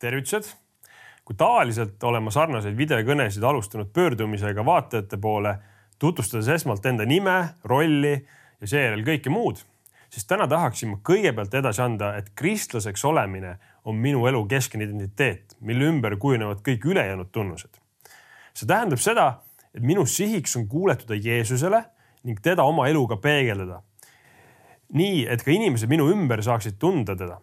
tervitused. kui tavaliselt olen ma sarnaseid videokõnesid alustanud pöördumisega vaatajate poole, tutvustades esmalt enda nime, rolli ja seejärel kõike muud, siis täna tahaksin ma kõigepealt edasi anda, et kristlaseks olemine on minu elu keskne identiteet, mille ümber kujunevad kõik ülejäänud tunnused. see tähendab seda, et minu sihiks on kuuletuda Jeesusele ning teda oma eluga peegeldada. nii, et ka inimesed minu ümber saaksid tunda teda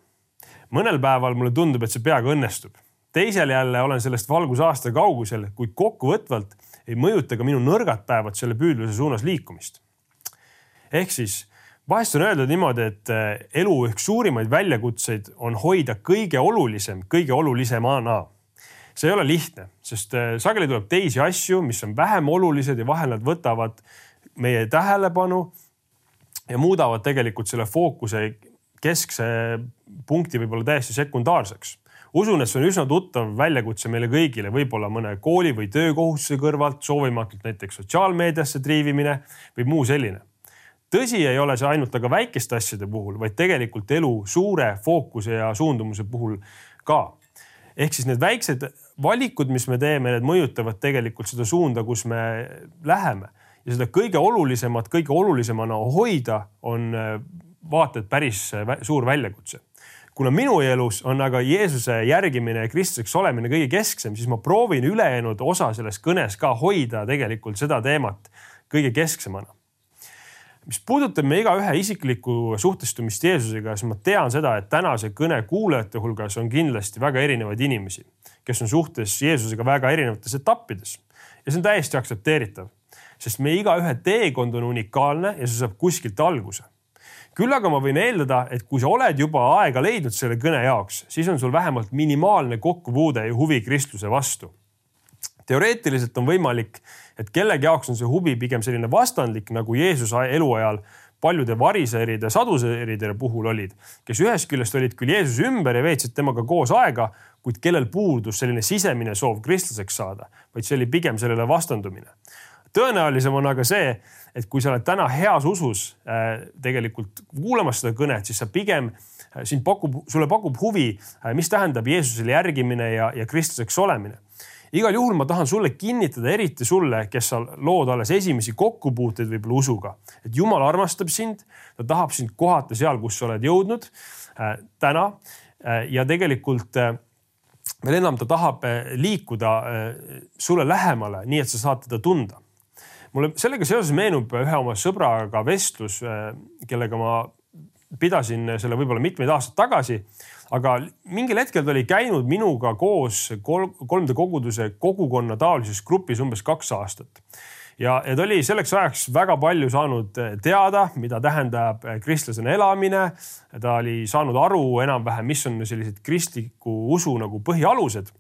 mõnel päeval mulle tundub, et see peaaegu õnnestub. teisel jälle olen sellest valgusaasta kaugusel, kuid kokkuvõtvalt ei mõjuta ka minu nõrgad päevad selle püüdluse suunas liikumist. ehk siis vahest on öeldud niimoodi, et eh, elu üks suurimaid väljakutseid on hoida kõige olulisem kõige olulisemana. see ei ole lihtne, sest eh, sageli tuleb teisi asju, mis on vähem olulised ja vahel nad võtavad meie tähelepanu ja muudavad tegelikult selle fookuse keskse punkti võib-olla täiesti sekundaarseks. usun, et see on üsna tuttav väljakutse meile kõigile, võib-olla mõne kooli või töökohustuse kõrvalt, soovimatult näiteks sotsiaalmeediasse triivimine või muu selline. tõsi ei ole see ainult aga väikeste asjade puhul, vaid tegelikult elu suure fookuse ja suundumuse puhul ka. ehk siis need väiksed valikud, mis me teeme, need mõjutavad tegelikult seda suunda, kus me läheme ja seda kõige olulisemat, kõige olulisemana hoida on vaata et päris äh, suur väljakutse. kuna minu elus on aga Jeesuse järgimine ja kristlaseks olemine kõige kesksem, siis ma proovin ülejäänud osa selles kõnes ka hoida tegelikult seda teemat kõige kesksemana. mis puudutab meie igaühe isiklikku suhtestumist Jeesusega, siis ma tean seda, et tänase kõne kuulajate hulgas on kindlasti väga erinevaid inimesi, kes on suhtes Jeesusega väga erinevates etappides ja see on täiesti aktsepteeritav, sest meie igaühe teekond on unikaalne ja see saab kuskilt alguse küll aga ma võin eeldada, et kui sa oled juba aega leidnud selle kõne jaoks, siis on sul vähemalt minimaalne kokkupuude ja huvi kristluse vastu. teoreetiliselt on võimalik, et kellegi jaoks on see huvi pigem selline vastandlik, nagu Jeesuse eluajal paljude variseride, saduseride puhul olid, kes ühest küljest olid küll Jeesuse ümber ja veetsid temaga koos aega, kuid kellel puudus selline sisemine soov kristlaseks saada, vaid see oli pigem sellele vastandumine. tõenäolisem on aga see, et kui sa oled täna heas usus äh, tegelikult kuulamas seda kõnet, siis sa pigem äh, sind pakub, sulle pakub huvi, äh, mis tähendab Jeesusele järgimine ja, ja kristlaseks olemine. Igal juhul ma tahan sulle kinnitada, eriti sulle, kes sa lood alles esimesi kokkupuuteid võib-olla usuga, et Jumal armastab sind, ta tahab sind kohata seal, kus sa oled jõudnud äh, täna äh, ja tegelikult äh, veel enam, ta tahab liikuda sulle lähemale, nii et sa saad teda tunda mulle sellega seoses meenub ühe oma sõbraga vestlus, äh, kellega ma pidasin selle võib-olla mitmeid aastaid tagasi. aga mingil hetkel ta oli käinud minuga koos kolm, 3D koguduse kogukonna taolises grupis umbes kaks aastat ja, ja ta oli selleks ajaks väga palju saanud teada, mida tähendab äh, kristlasena elamine. ta oli saanud aru enam-vähem, mis on sellised kristliku usu nagu põhialused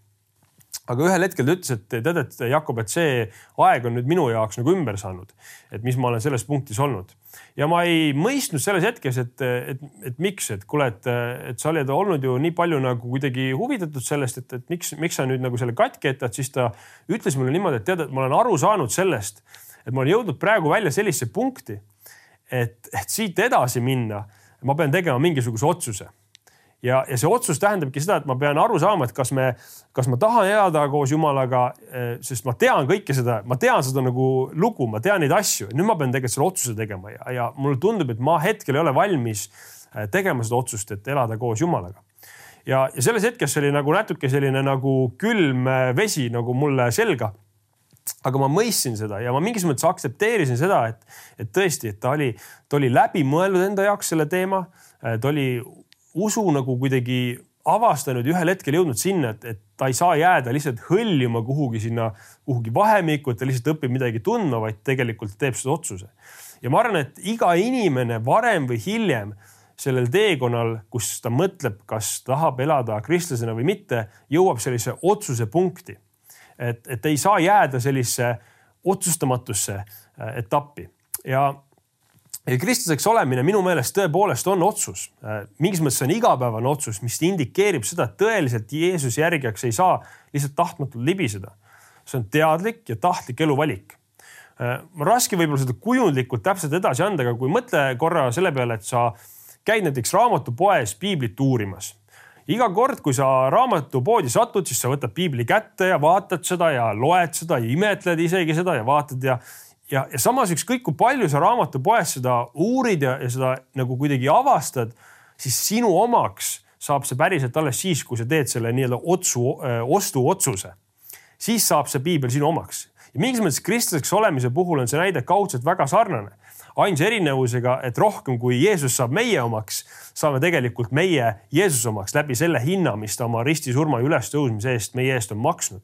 aga ühel hetkel ta ütles, et tead, et Jakob, et see aeg on nüüd minu jaoks nagu ümber saanud, et mis ma olen selles punktis olnud. Ja ma ei mõistnud selles hetkes, et, et, et miks, et kuule, et, et sa oled olnud ju nii palju nagu kuidagi huvitatud sellest, et, et miks, miks sa nüüd nagu selle katki jätad, siis ta ütles mulle niimoodi, et tead, et ma olen aru saanud sellest, et ma olen jõudnud praegu välja sellisesse punkti, et, et siit edasi minna, ma pean tegema mingisuguse otsuse ja, ja see otsus tähendabki seda, et ma pean aru saama, et kas me, kas ma tahan elada koos Jumalaga, eh, sest ma tean kõike seda, ma tean seda nagu lugu, ma tean neid asju. nüüd ma pean tegelikult selle otsuse tegema ja, ja mulle tundub, et ma hetkel ei ole valmis eh, tegema seda otsust, et elada koos Jumalaga. ja, ja selles hetkes oli nagu natuke selline nagu külm eh, vesi nagu mulle selga aga ma mõistsin seda ja ma mingis mõttes aktsepteerisin seda, et, et tõesti, et ta oli, ta oli läbimõelnud enda jaoks selle teema. ta oli usu nagu kuidagi avastanud ühel hetkel jõudnud sinna, et, et ta ei saa jääda lihtsalt hõljuma kuhugi sinna, kuhugi vahemikku, et ta lihtsalt õpib midagi tundma, vaid tegelikult teeb seda otsuse. ja ma arvan, et iga inimene varem või hiljem sellel teekonnal, kus ta mõtleb, kas tahab elada kristlasena või mitte, jõuab sellise otsuse punkti. et, et ei saa jääda sellisesse otsustamatusse äh, etappi ja kristlaseks olemine minu meelest tõepoolest on otsus. Mingis mõttes on igapäevane otsus, mis indikeerib seda, et tõeliselt Jeesuse järgijaks ei saa lihtsalt tahtmatult libiseda. see on teadlik ja tahtlik eluvalik. Raske võib-olla seda kujundlikult täpselt edasi anda, aga kui mõtle korra selle peale, et sa käid näiteks raamatupoes piiblit uurimas iga kord, kui sa raamatupoodi satud, siis sa võtad piibli kätte ja vaatad seda ja loed seda ja imetled isegi seda ja vaatad ja ja, ja samas ükskõik kui palju sa raamatupoes seda uurid ja, ja seda nagu kuidagi avastad, siis sinu omaks saab see päriselt alles siis, kui sa teed selle nii-öelda otsu, ostuotsuse. siis saab see piibel sinu omaks. ja mingis mõttes kristlaseks olemise puhul on see näide kaudselt väga sarnane ainsa erinevusega, et rohkem kui Jeesus saab meie omaks, saame tegelikult meie Jeesuse omaks läbi selle hinna, mis ta oma ristisurma ülestõusmise eest meie eest on maksnud.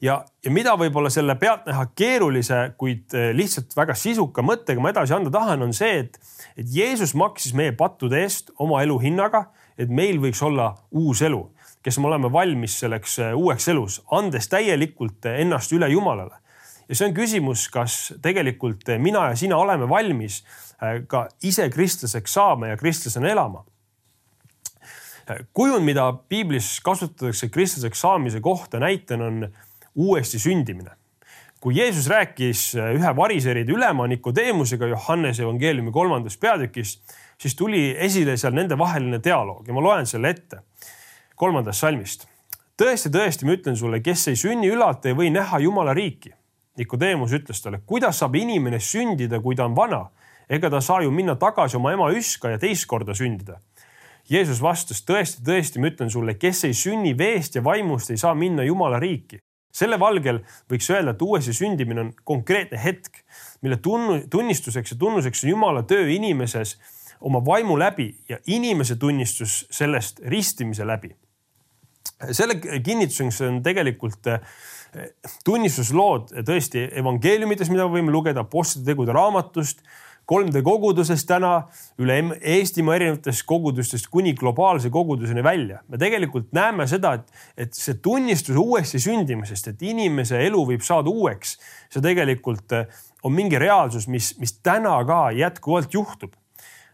Ja, ja mida võib-olla selle pealtnäha keerulise, kuid eh, lihtsalt väga sisuka mõttega ma edasi anda tahan, on see, et, et Jeesus maksis meie pattude eest oma elu hinnaga, et meil võiks olla uus elu, kes me oleme valmis selleks eh, uueks elus, andes täielikult ennast üle Jumalale ja see on küsimus, kas tegelikult mina ja sina oleme valmis äh, ka ise kristlaseks saama ja kristlasena elama. Kujund, mida piiblis kasutatakse kristlaseks saamise kohta näitena on uuesti sündimine. kui Jeesus rääkis äh, ühe variseride ülema Nikodeemusega Johannese evangeeliumi kolmandas peatükis, siis tuli esile seal nendevaheline dialoog ja ma loen selle ette kolmandast salmist. tõesti, tõesti, ma ütlen sulle, kes ei sünni ülalt, ei või näha Jumala riiki Nikodeemus ütles talle, kuidas saab inimene sündida, kui ta on vana? ega ta saa ju minna tagasi oma ema üska ja teist korda sündida. Jeesus vastas, tõesti, tõesti, ma ütlen sulle, kes ei sünni veest ja vaimust, ei saa minna Jumala riiki. selle valgel võiks öelda, et uuesti sündimine on konkreetne hetk, mille tunnu, tunnistuseks ja tunnuseks on Jumala töö inimeses oma vaimu läbi ja inimese tunnistus sellest ristimise läbi. selle kinnituseks on tegelikult tunnistuslood tõesti evangeeliumites, mida võime lugeda, Apostlite tegude raamatust, 3D kogudusest täna üle Eestimaa erinevatest kogudustest kuni globaalse koguduseni välja. me tegelikult näeme seda, et, et see tunnistus uuesti sündimisest, et inimese elu võib saada uueks, see tegelikult eh, on mingi reaalsus, mis, mis täna ka jätkuvalt juhtub.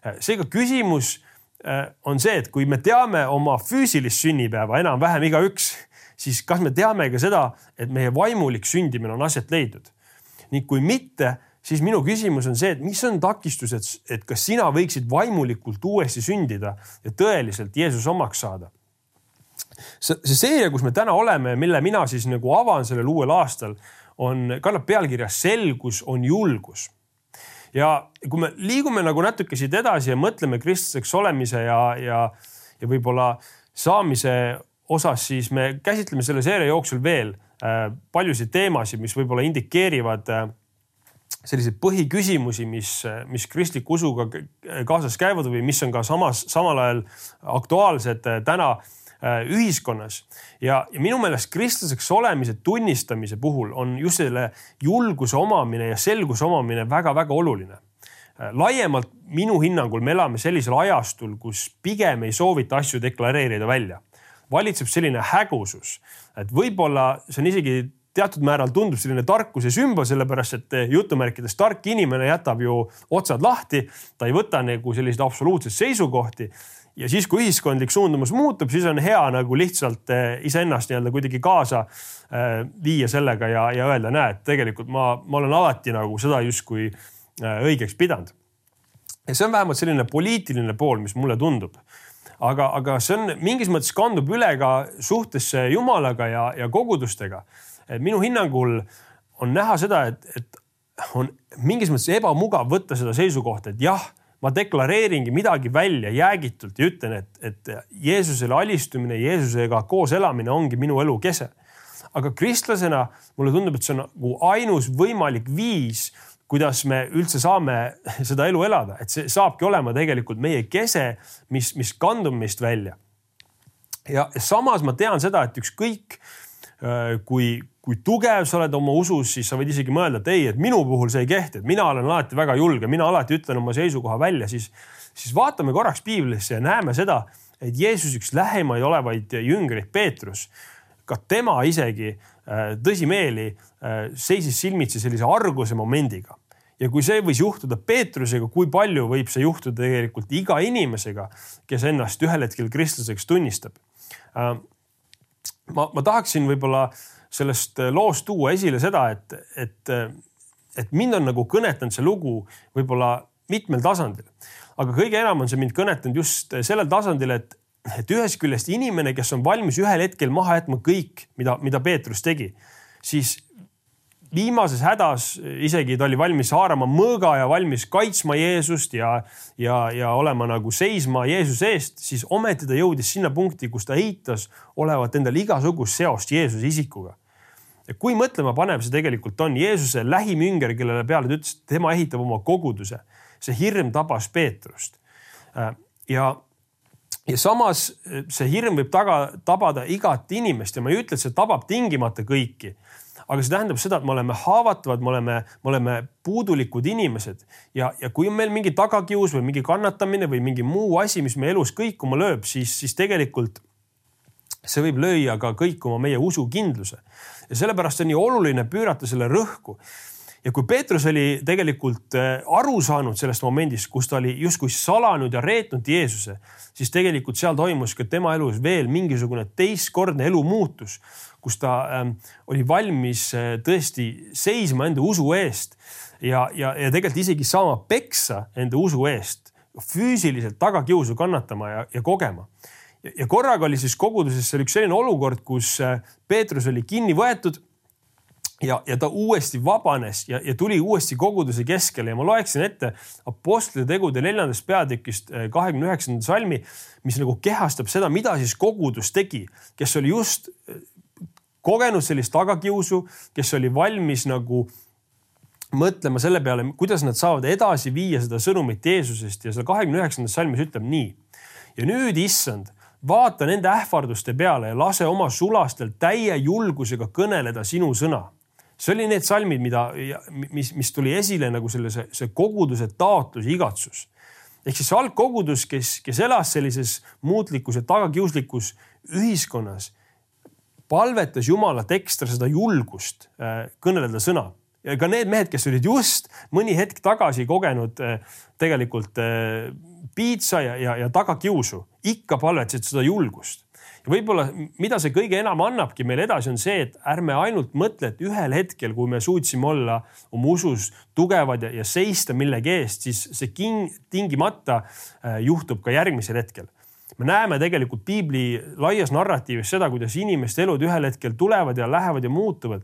Eh, seega küsimus eh, on see, et kui me teame oma füüsilist sünnipäeva enam-vähem igaüks siis kas me teame ka seda, et meie vaimulik sündimine on aset leidnud? ning kui mitte, siis minu küsimus on see, et mis on takistused, et kas sina võiksid vaimulikult uuesti sündida ja tõeliselt Jeesuse omaks saada? see, see seeria, kus me täna oleme, mille mina siis nagu avan sellel uuel aastal, on, kannab pealkirja Selgus on julgus ja kui me liigume nagu natuke siit edasi ja mõtleme kristlaseks olemise ja, ja, ja võib-olla saamise osas, siis me käsitleme selle seeria jooksul veel äh, paljusid teemasid, mis võib-olla indikeerivad äh, selliseid põhiküsimusi, mis, mis kristliku usuga kaasas käivad või mis on ka samas, samal ajal aktuaalsed äh, täna ühiskonnas. ja, ja minu meelest kristlaseks olemise tunnistamise puhul on just selle julguse omamine ja selguse omamine väga-väga oluline laiemalt minu hinnangul me elame sellisel ajastul, kus pigem ei soovita asju deklareerida välja valitseb selline hägusus, et võib-olla see on isegi teatud määral tundub selline tarkuse sümbol, sellepärast et jutumärkides tark inimene jätab ju otsad lahti, ta ei võta nagu selliseid absoluutseid seisukohti. ja siis, kui ühiskondlik suundumus muutub, siis on hea nagu lihtsalt eh, iseennast nii-öelda kuidagi kaasa eh, viia sellega ja, ja öelda, näed, tegelikult ma, ma olen alati nagu seda justkui eh, õigeks pidanud. ja see on vähemalt selline poliitiline pool, mis mulle tundub aga, aga see on mingis mõttes kandub üle ka suhtesse Jumalaga ja, ja kogudustega. Minu hinnangul on näha seda, et, et on mingis mõttes ebamugav võtta seda seisukohta, et jah, ma deklareeringi midagi välja jäägitult ja ütlen, et, et Jeesusele alistumine, Jeesusega koos elamine ongi minu elu kese. aga kristlasena mulle tundub, et see on nagu ainus võimalik viis kuidas me üldse saame seda elu elada, et see saabki olema tegelikult meie kese, mis, mis kandub meist välja. ja samas ma tean seda, et ükskõik kui, kui tugev sa oled oma usus, siis sa võid isegi mõelda, et ei, et minu puhul see ei kehti, et mina olen alati väga julge, mina alati ütlen oma seisukoha välja, siis, siis vaatame korraks piiblisse ja näeme seda, et Jeesus üks lähemaid olevaid jüngreid, Peetrus, ka tema isegi äh, tõsimeeli äh, seisis silmitsi sellise arguse momendiga ja kui see võis juhtuda Peetrusega, kui palju võib see juhtuda tegelikult iga inimesega, kes ennast ühel hetkel kristlaseks tunnistab? Äh, ma, ma tahaksin võib-olla sellest loost tuua esile seda, et, et, et mind on nagu kõnetanud see lugu võib-olla mitmel tasandil. aga kõige enam on see mind kõnetanud just sellel tasandil, et, et ühest küljest inimene, kes on valmis ühel hetkel maha jätma kõik, mida, mida Peetrus tegi, siis viimases hädas isegi ta oli valmis haarama mõõga ja valmis kaitsma Jeesust ja, ja, ja olema nagu seisma Jeesuse eest, siis ometi ta jõudis sinna punkti, kus ta eitas olevat endal igasugust seost Jeesuse isikuga. kui mõtlema panev see tegelikult on, Jeesuse lähim ünger, kellele peale ta ütles, et tema ehitab oma koguduse, see hirm tabas Peetrust. Äh, ja ja samas see hirm võib taga, tabada igat inimest ja ma ei ütle, et see tabab tingimata kõiki aga see tähendab seda, et me oleme haavatavad, me oleme, me oleme puudulikud inimesed ja, ja kui on meil mingi tagakius või mingi kannatamine või mingi muu asi, mis meie elus kõikuma lööb, siis, siis tegelikult see võib lüüa ka kõikuma meie usukindluse. ja sellepärast on nii oluline pöörata selle rõhku ja kui Peetrus oli tegelikult äh, aru saanud sellest momendist, kus ta oli justkui salanud ja reetnud Jeesuse, siis tegelikult seal toimus ka tema elus veel mingisugune teistkordne elu muutus kus ta ähm, oli valmis äh, tõesti seisma enda usu eest ja, ja, ja tegelikult isegi saama peksa enda usu eest, füüsiliselt tagakiusu kannatama ja, ja kogema. ja korraga oli siis koguduses seal üks selline olukord, kus äh, Peetrus oli kinni võetud ja, ja ta uuesti vabanes ja, ja tuli uuesti koguduse keskele ja ma loeksin ette Apostlite tegude neljandast peatükist äh, kahekümne üheksanda salmi, mis nagu kehastab seda, mida siis kogudus tegi, kes oli just kogenud sellist tagakiusu, kes oli valmis nagu mõtlema selle peale, kuidas nad saavad edasi viia seda sõnumit Jeesusest ja seal kahekümne üheksandas salmis ütleb nii. ja nüüd, issand, vaata nende ähvarduste peale ja lase oma sulastel täie julgusega kõneleda sinu sõna. See oli need salmid, mida, mis, mis tuli esile nagu selle, see, see koguduse taotlus, igatsus. ehk siis algkogudus, kes, kes elas sellises muutlikus ja tagakiuslikus ühiskonnas palvetas Jumalat ekstra seda julgust äh, kõneleda sõna. ja ka need mehed, kes olid just mõni hetk tagasi kogenud äh, tegelikult äh, piitsa ja, ja, ja tagakiusu, ikka palvetasid seda julgust võib-olla, mida see kõige enam annabki meile edasi, on see, et ärme ainult mõtle, et ühel hetkel, kui me suutsime olla oma usus tugevad ja, ja seista millegi eest, siis see king, tingimata juhtub ka järgmisel hetkel me näeme tegelikult piibli laias narratiivis seda, kuidas inimeste elud ühel hetkel tulevad ja lähevad ja muutuvad.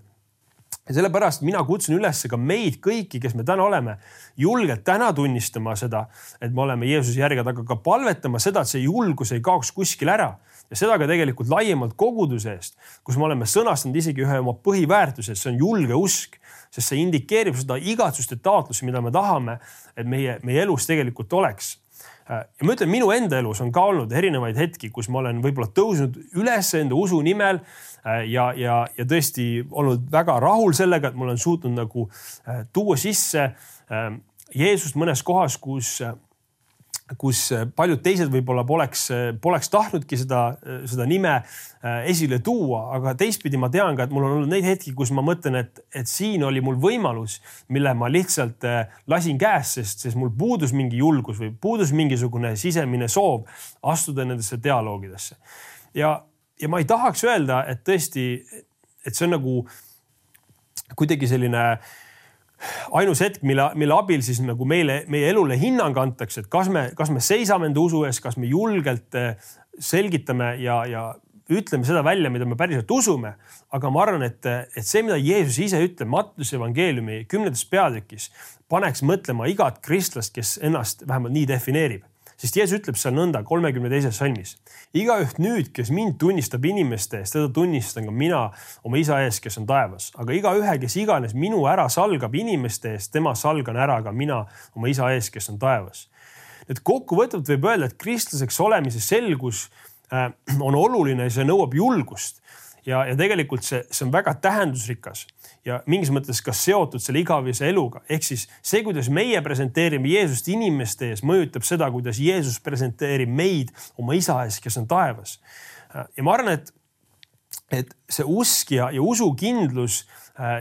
ja sellepärast mina kutsun üles ka meid kõiki, kes me täna oleme, julgelt täna tunnistama seda, et me oleme Jeesuse järgijad, aga ka palvetama seda, et see julgus ei kaoks kuskil ära ja seda ka tegelikult laiemalt koguduse eest, kus me oleme sõnastanud isegi ühe oma põhiväärtuse, see on julge usk, sest see indikeerib seda igatsuste taotlusi, mida me tahame, et meie, meie elus tegelikult oleks. Äh, ja ma ütlen, minu enda elus on ka olnud erinevaid hetki, kus ma olen võib-olla tõusnud üles enda usu nimel äh, ja, ja, ja tõesti olnud väga rahul sellega, et ma olen suutnud nagu äh, tuua sisse Jeesust mõnes kohas, kus kus paljud teised võib-olla poleks, poleks tahtnudki seda, seda nime äh, esile tuua, aga teistpidi ma tean ka, et mul on olnud neid hetki, kus ma mõtlen, et, et siin oli mul võimalus, mille ma lihtsalt äh, lasin käest, sest, sest mul puudus mingi julgus või puudus mingisugune sisemine soov astuda nendesse dialoogidesse. ja, ja ma ei tahaks öelda, et tõesti, et see on nagu kuidagi selline äh, ainus hetk, mille, mille abil siis nagu meile, meie elule hinnang antakse, et kas me, kas me seisame enda usu eest, kas me julgelt eh, selgitame ja, ja ütleme seda välja, mida me päriselt usume. aga ma arvan, et, et see, mida Jeesus ise ütleb Mattuse evangeeliumi kümnendas peatükis, paneks mõtlema igat kristlast, kes ennast vähemalt nii defineerib sest Jeesus ütleb seal nõnda kolmekümne teises salmis. igaüht nüüd, kes mind tunnistab inimeste eest, teda tunnistan ka mina oma isa ees, kes on taevas, aga igaühe, kes iganes minu ära salgab inimeste eest, tema salgan ära ka mina oma isa ees, kes on taevas. et kokkuvõtvalt võib öelda, et kristlaseks olemise selgus äh, on oluline see nõuab julgust ja, ja tegelikult see, see on väga tähendusrikas ja mingis mõttes ka seotud selle igavese eluga. ehk siis see, kuidas meie presenteerime Jeesust inimeste ees, mõjutab seda, kuidas Jeesus presenteerib meid oma isa ees, kes on taevas. ja ma arvan, et, et see usk ja, ja usukindlus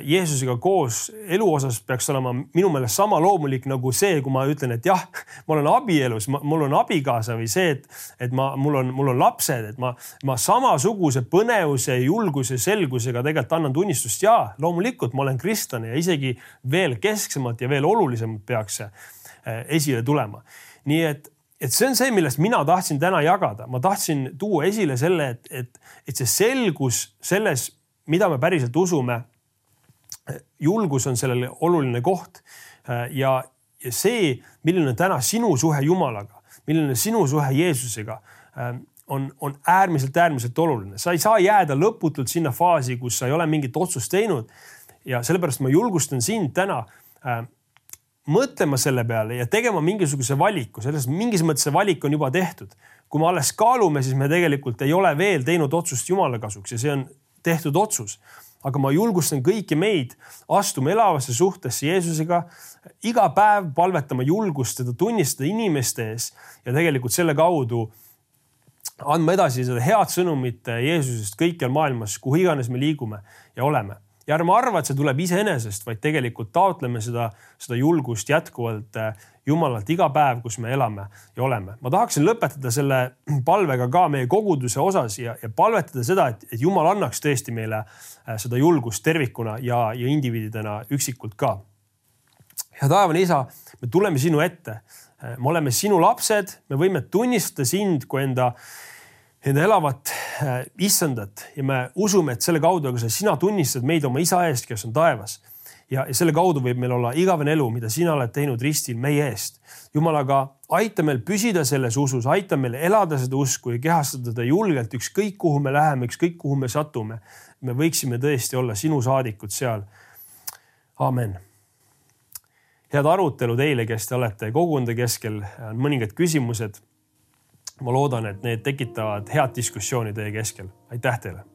Jeesusega koos elu osas peaks olema minu meelest sama loomulik nagu see, kui ma ütlen, et jah, ma olen abielus, mul on abikaasa või see, et, et ma, mul on, mul on lapsed, et ma, ma samasuguse põnevuse, julguse, selgusega tegelikult annan tunnistust. ja loomulikult ma olen kristlane ja isegi veel kesksemalt ja veel olulisemalt peaks see äh, esile tulema. nii et et see on see, millest mina tahtsin täna jagada, ma tahtsin tuua esile selle, et, et, et see selgus selles, mida me päriselt usume. Julgus on sellele oluline koht ja, ja see, milline on täna sinu suhe Jumalaga, milline sinu suhe Jeesusega on, on äärmiselt, äärmiselt oluline, sa ei saa jääda lõputult sinna faasi, kus sa ei ole mingit otsust teinud. ja sellepärast ma julgustan sind täna äh, mõtlema selle peale ja tegema mingisuguse valiku, selles mingis mõttes see valik on juba tehtud. kui me alles kaalume, siis me tegelikult ei ole veel teinud otsust Jumala kasuks ja see on tehtud otsus. Aga ma julgustan kõiki meid astuma elavasse suhtesse Jeesusega, iga päev palvetama julgust teda tunnistada inimeste ees ja tegelikult selle kaudu andma edasi seda head sõnumit Jeesusest kõikjal maailmas, kuhu iganes me liigume ja oleme. Ja ärme arva, et see tuleb iseenesest, vaid tegelikult taotleme seda, seda julgust jätkuvalt Jumalalt iga päev, kus me elame ja oleme. ma tahaksin lõpetada selle palvega ka meie koguduse osas ja, ja palvetada seda, et, et Jumal annaks tõesti meile äh, seda julgust tervikuna ja, ja indiviididena üksikult ka. hea taevane isa, me tuleme sinu ette. Äh, me oleme sinu lapsed, me võime tunnistada sind kui enda enda elavat äh, issandat ja me usume, et selle kaudu, aga sina tunnistad meid oma isa eest, kes on taevas. Ja, ja selle kaudu võib meil olla igavene elu, mida sina oled teinud ristil meie eest. jumal, aga aita meil püsida selles usus, aita meil elada seda usku ja kehastada teda julgelt, ükskõik kuhu me läheme, ükskõik kuhu me satume. me võiksime tõesti olla sinu saadikud seal. amen head arutelu teile, kes te olete kogukonna keskel, on mõningad küsimused ma loodan, et need tekitavad head diskussiooni teie keskel. aitäh teile